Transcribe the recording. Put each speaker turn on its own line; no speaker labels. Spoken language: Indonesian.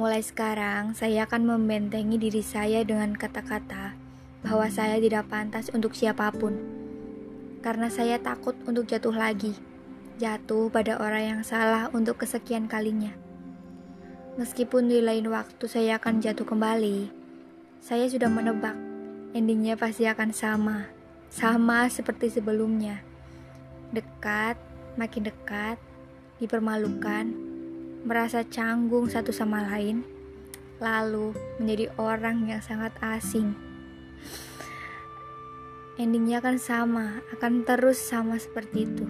Mulai sekarang, saya akan membentengi diri saya dengan kata-kata bahwa saya tidak pantas untuk siapa pun. Karena saya takut untuk jatuh lagi, jatuh pada orang yang salah untuk kesekian kalinya. Meskipun di lain waktu saya akan jatuh kembali, saya sudah menebak endingnya pasti akan sama, sama seperti sebelumnya. Dekat, makin dekat, dipermalukan, merasa canggung satu sama lain, lalu menjadi orang yang sangat asing. Endingnya akan sama, akan terus sama seperti itu.